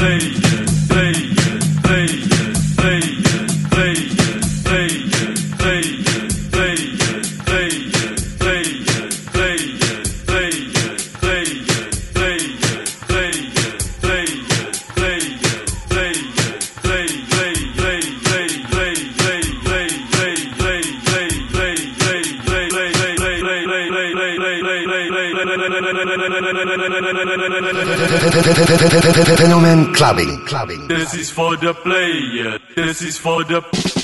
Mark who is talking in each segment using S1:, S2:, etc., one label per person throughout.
S1: play.
S2: This is for the player. This is for the.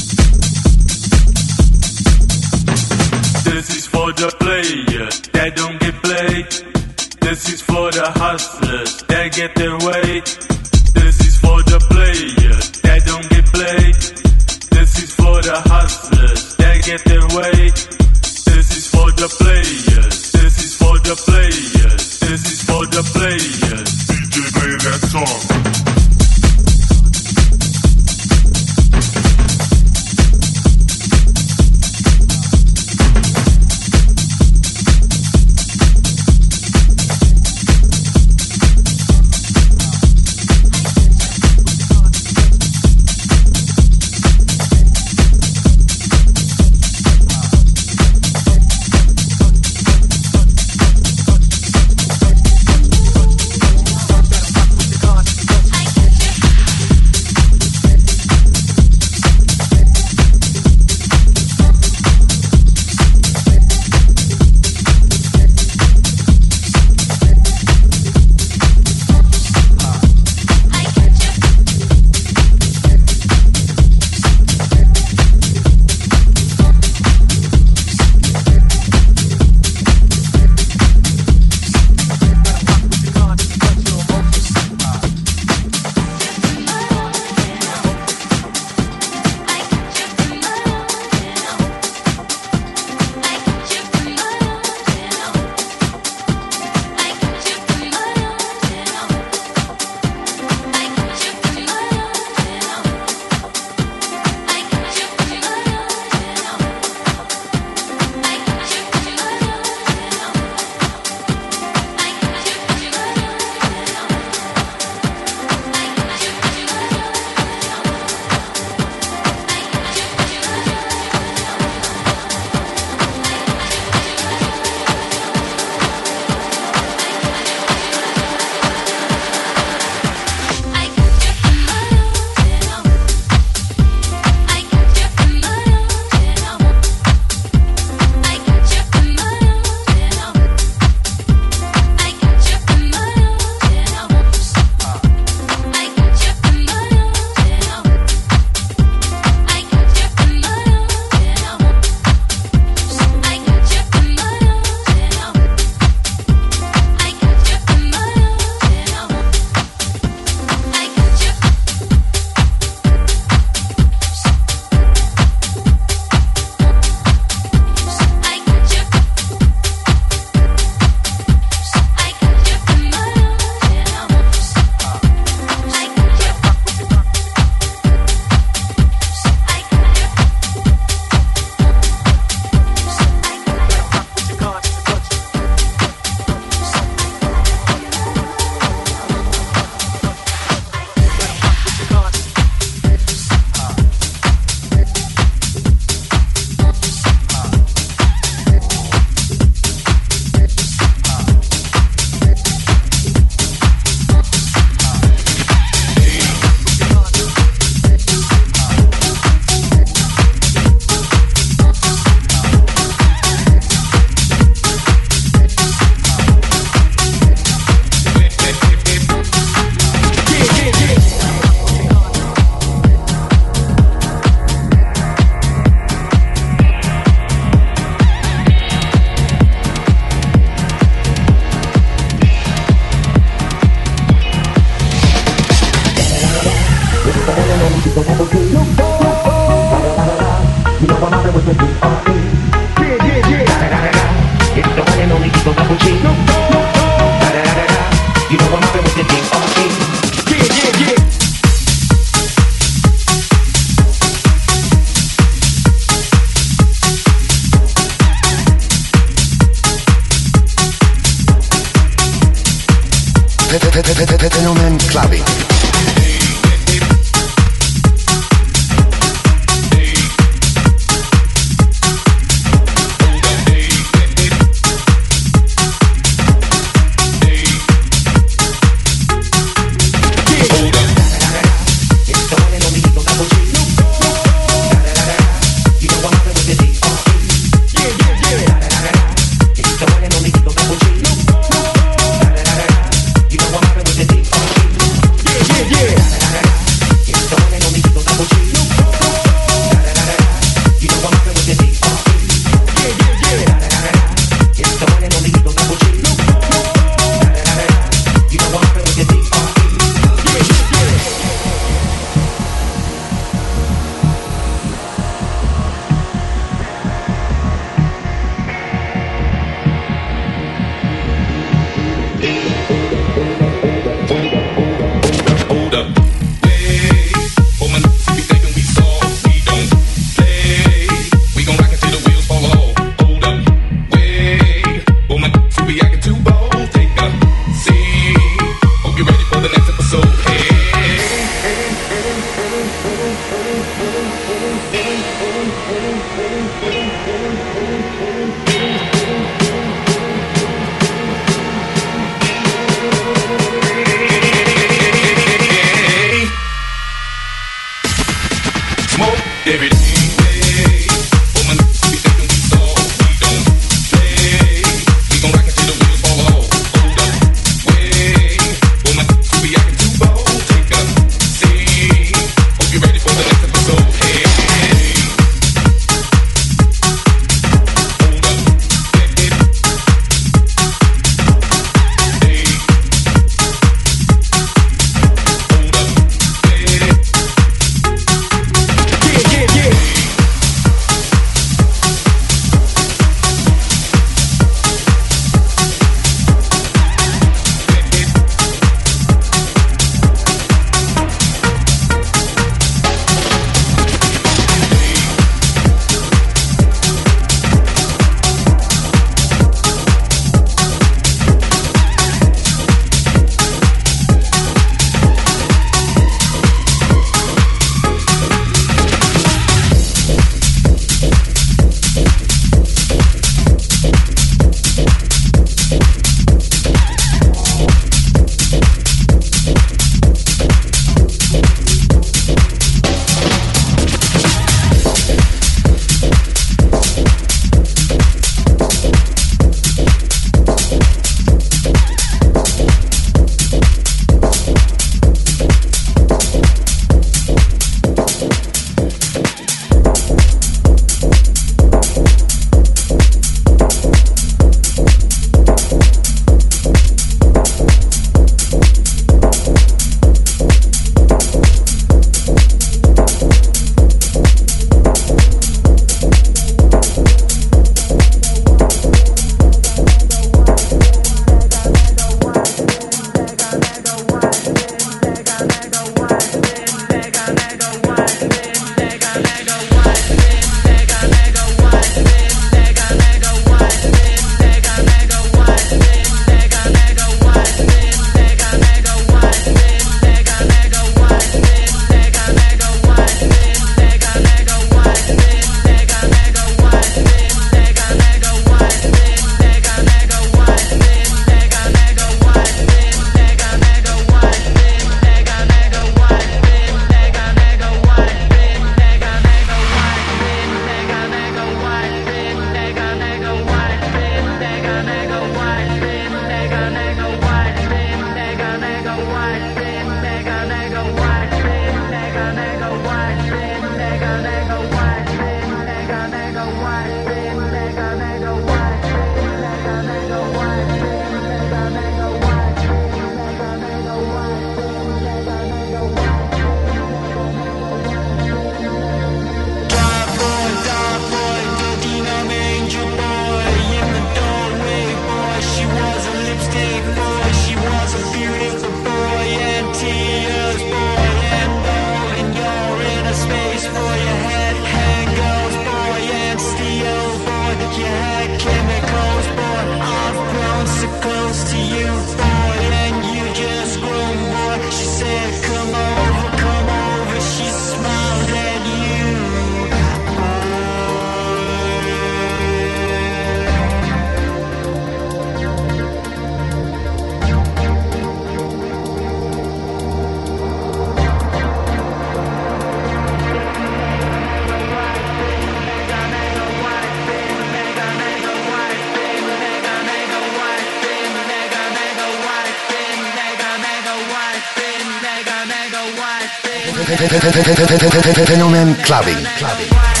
S1: Phenomen Clubbing. clubbing.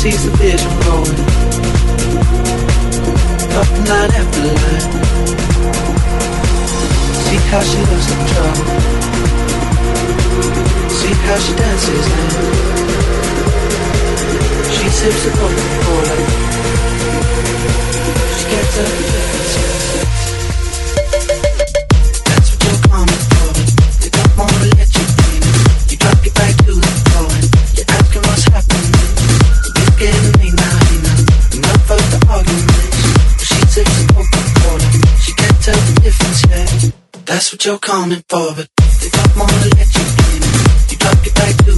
S2: sees the
S3: vision
S4: rolling up line after line. See how she loves in trouble. See how she dances now. She sips the bottle of cola. She gets up and you're coming for,
S5: but
S6: don't wanna let you in,
S7: you talk to back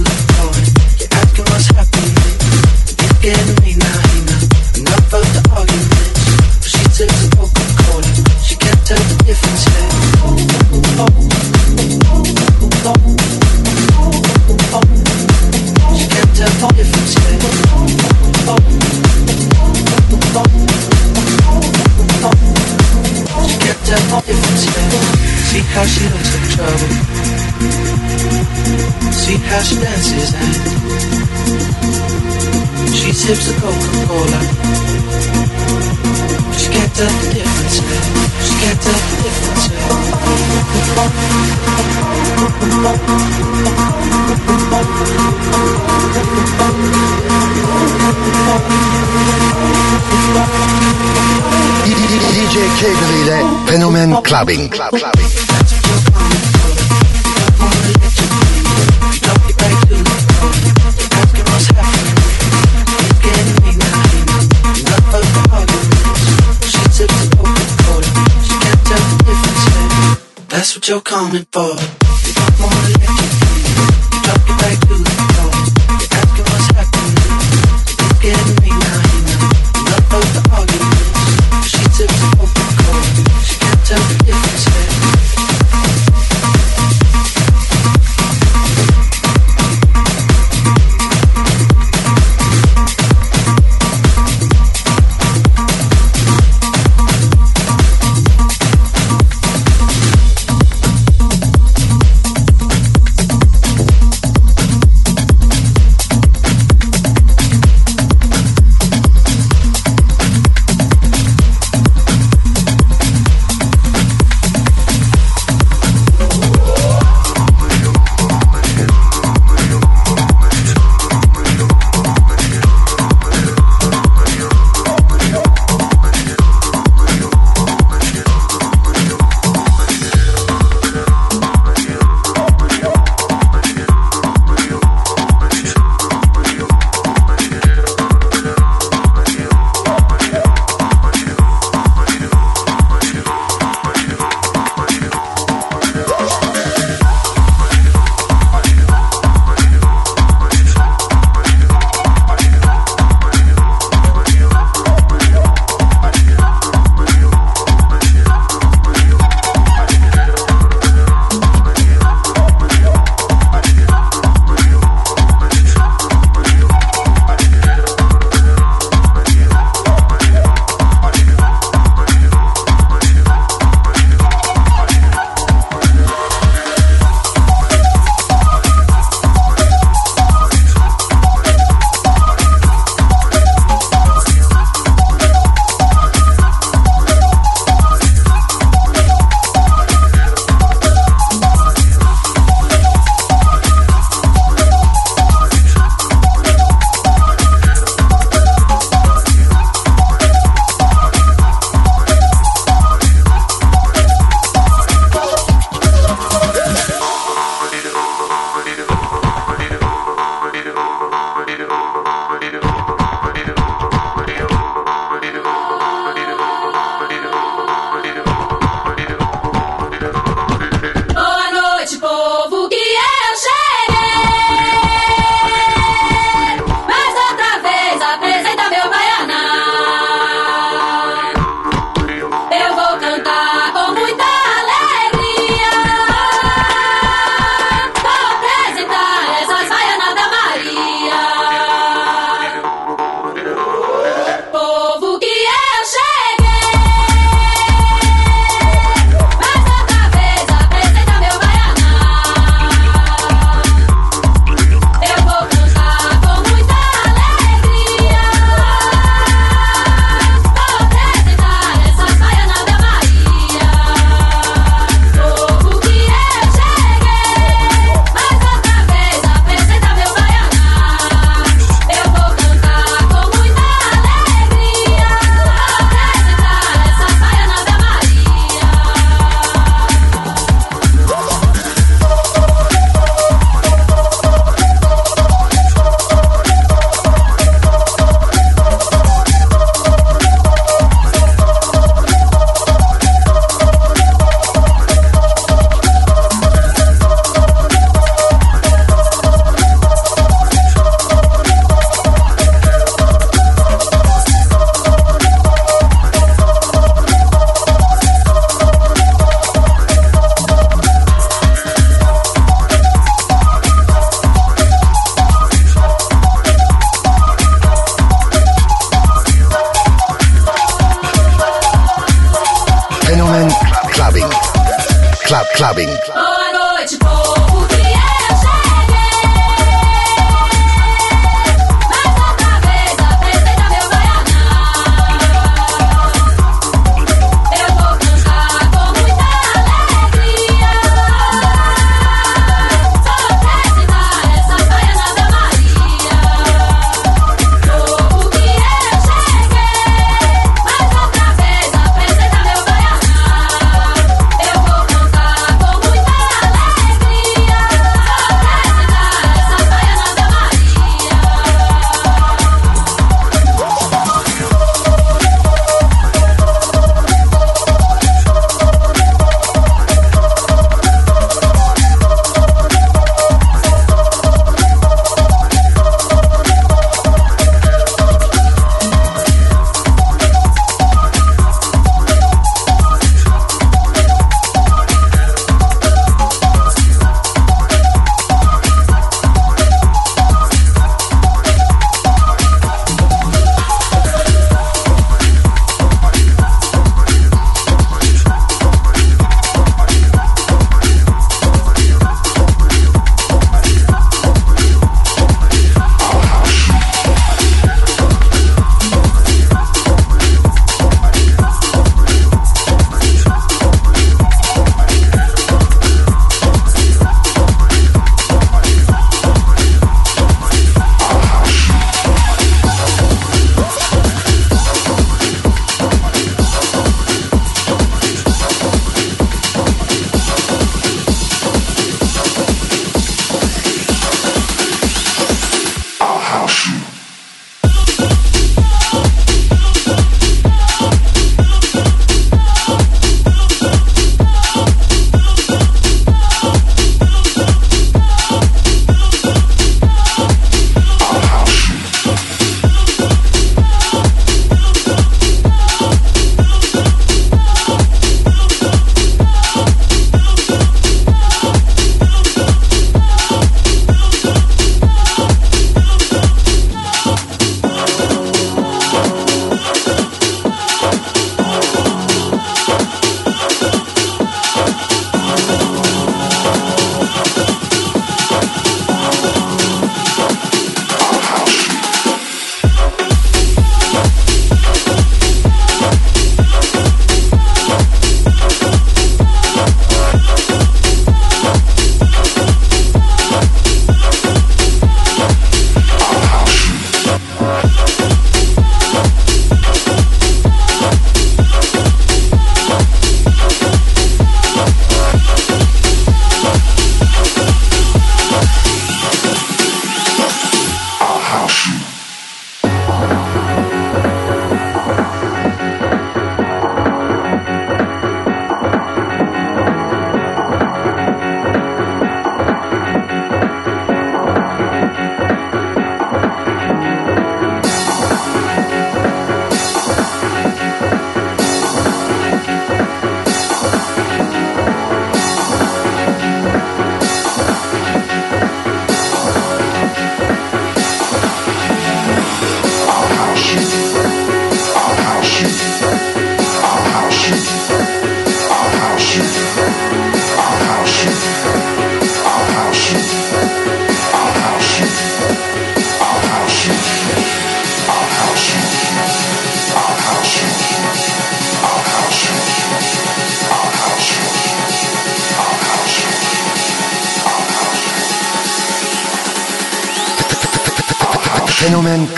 S7: sips of Coca-Cola. She kept up the difference. She kept up the difference.
S6: DJ Fenomen Clubbing. clubbing.
S7: That's what you're coming for. You wanna more You drop it back to the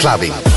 S6: sabem.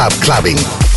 S6: Club Clubbing.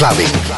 S1: Clubbing.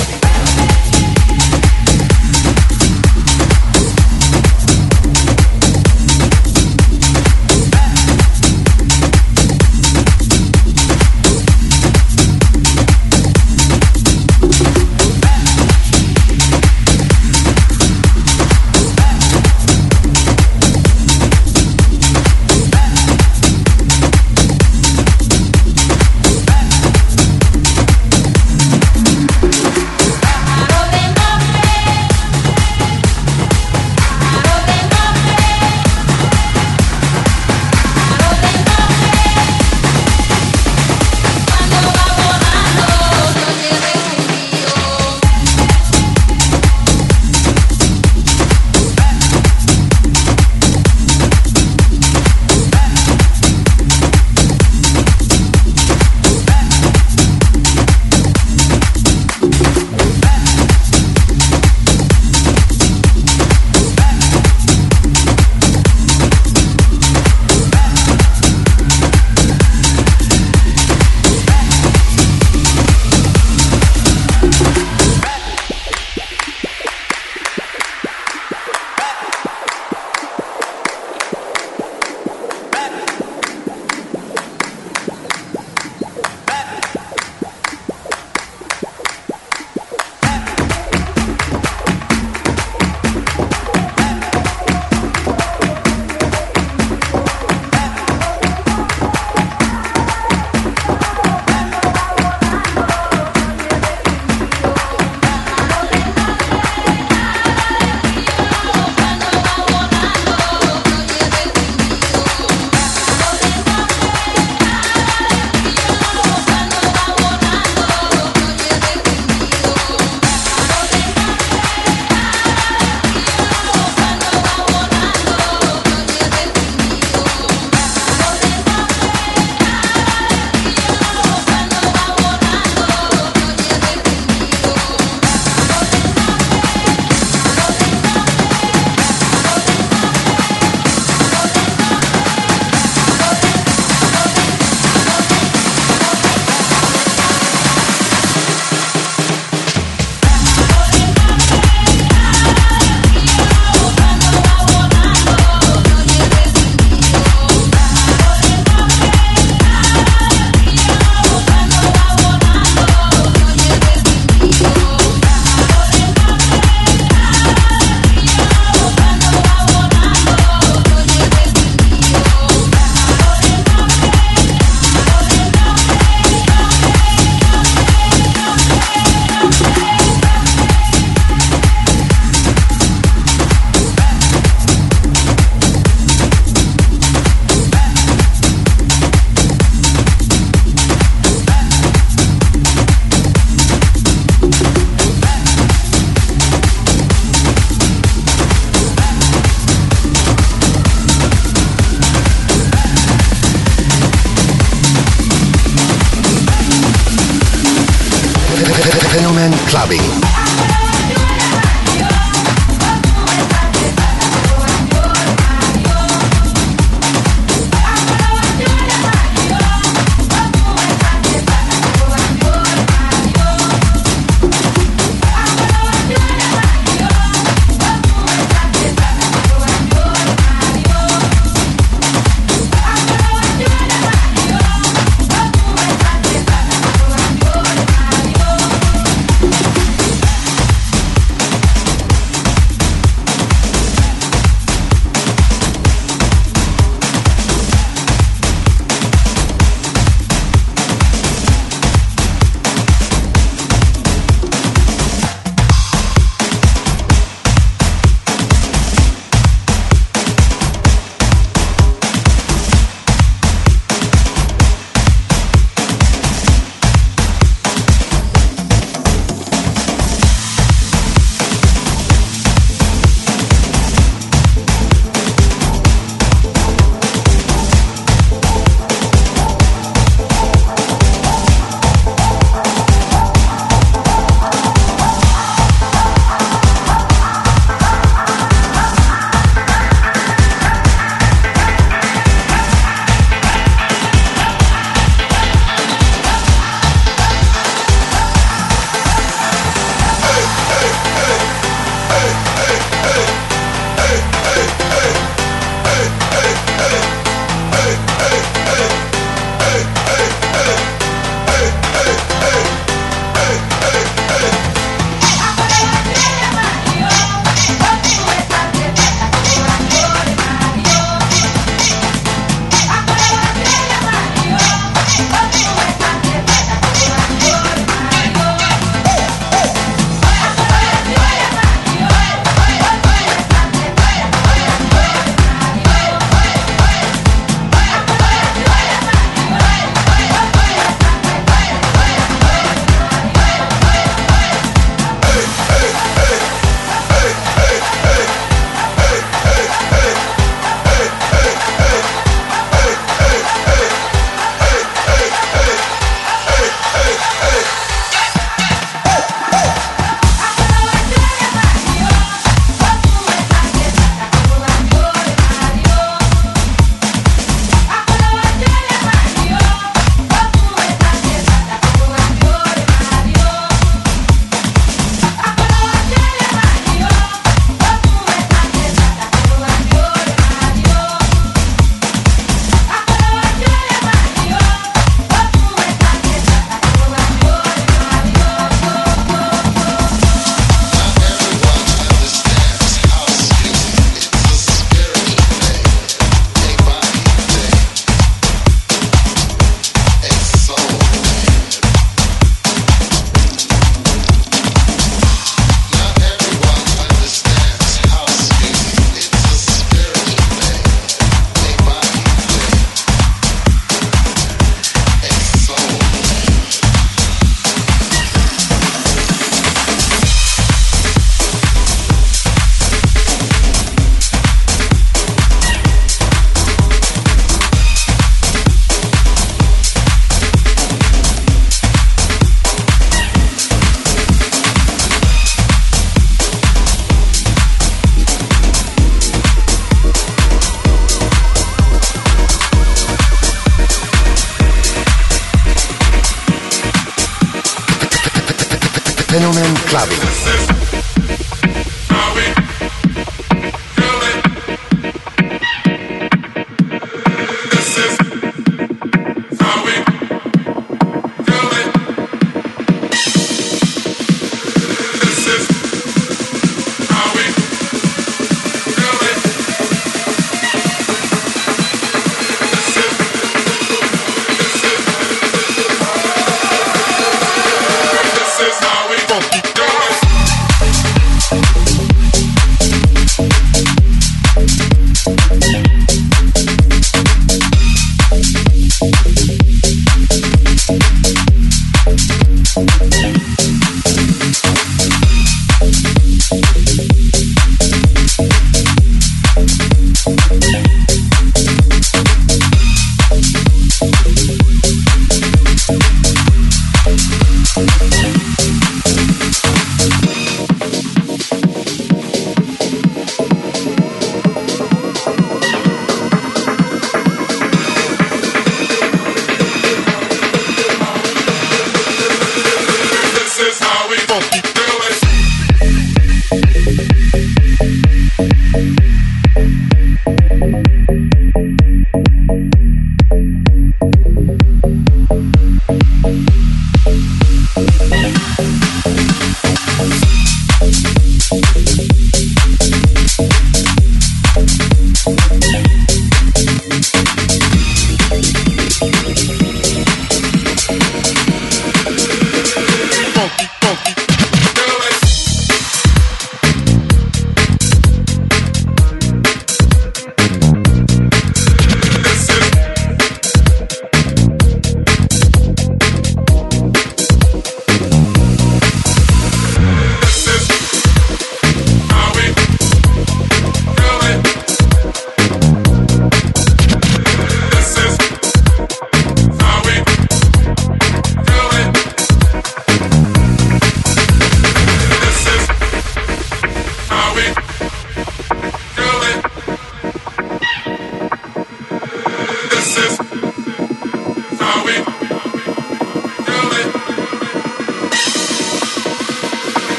S1: Fenomen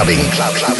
S1: Clubbing. Club, clubbing.